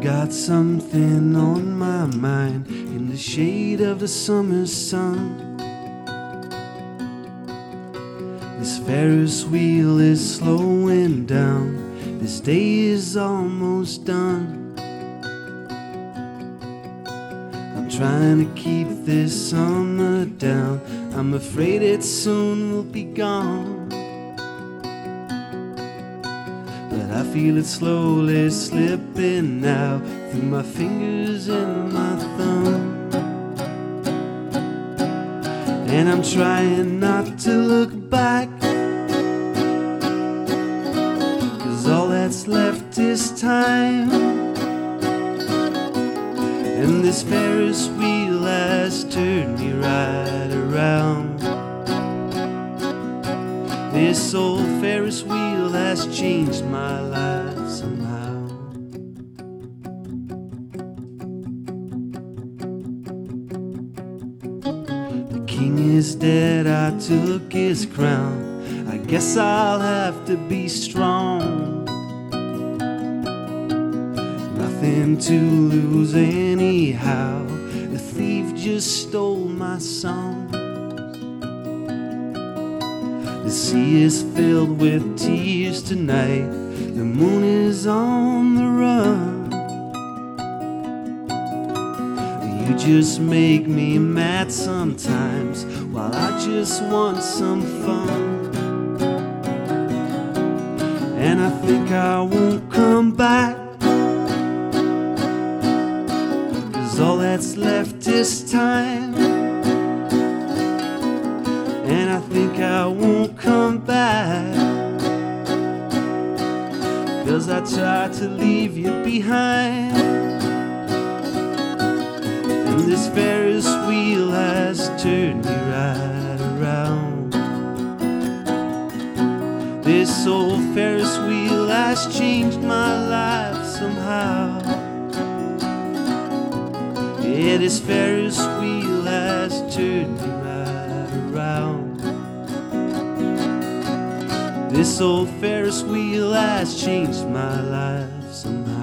Got something on my mind in the shade of the summer sun. This Ferris wheel is slowing down. This day is almost done. I'm trying to keep this summer down. I'm afraid it soon will be gone. But I feel it slowly slipping now through my fingers and my thumb. And I'm trying not to look back. Cause all that's left is time. And this Ferris wheel has turned me right around. This old Ferris wheel has changed my life somehow. The king is dead, I took his crown. I guess I'll have to be strong. Nothing to lose anyhow. The thief just stole my song. The sea is filled with tears tonight. The moon is on the run. You just make me mad sometimes while I just want some fun. And I think I won't come back. Cause all that's left is time. And I think I won't come back. Cause I tried to leave you behind. And this Ferris wheel has turned me right around. This old Ferris wheel has changed my life somehow. Yeah, this Ferris wheel has turned me right This old Ferris wheel has changed my life somehow.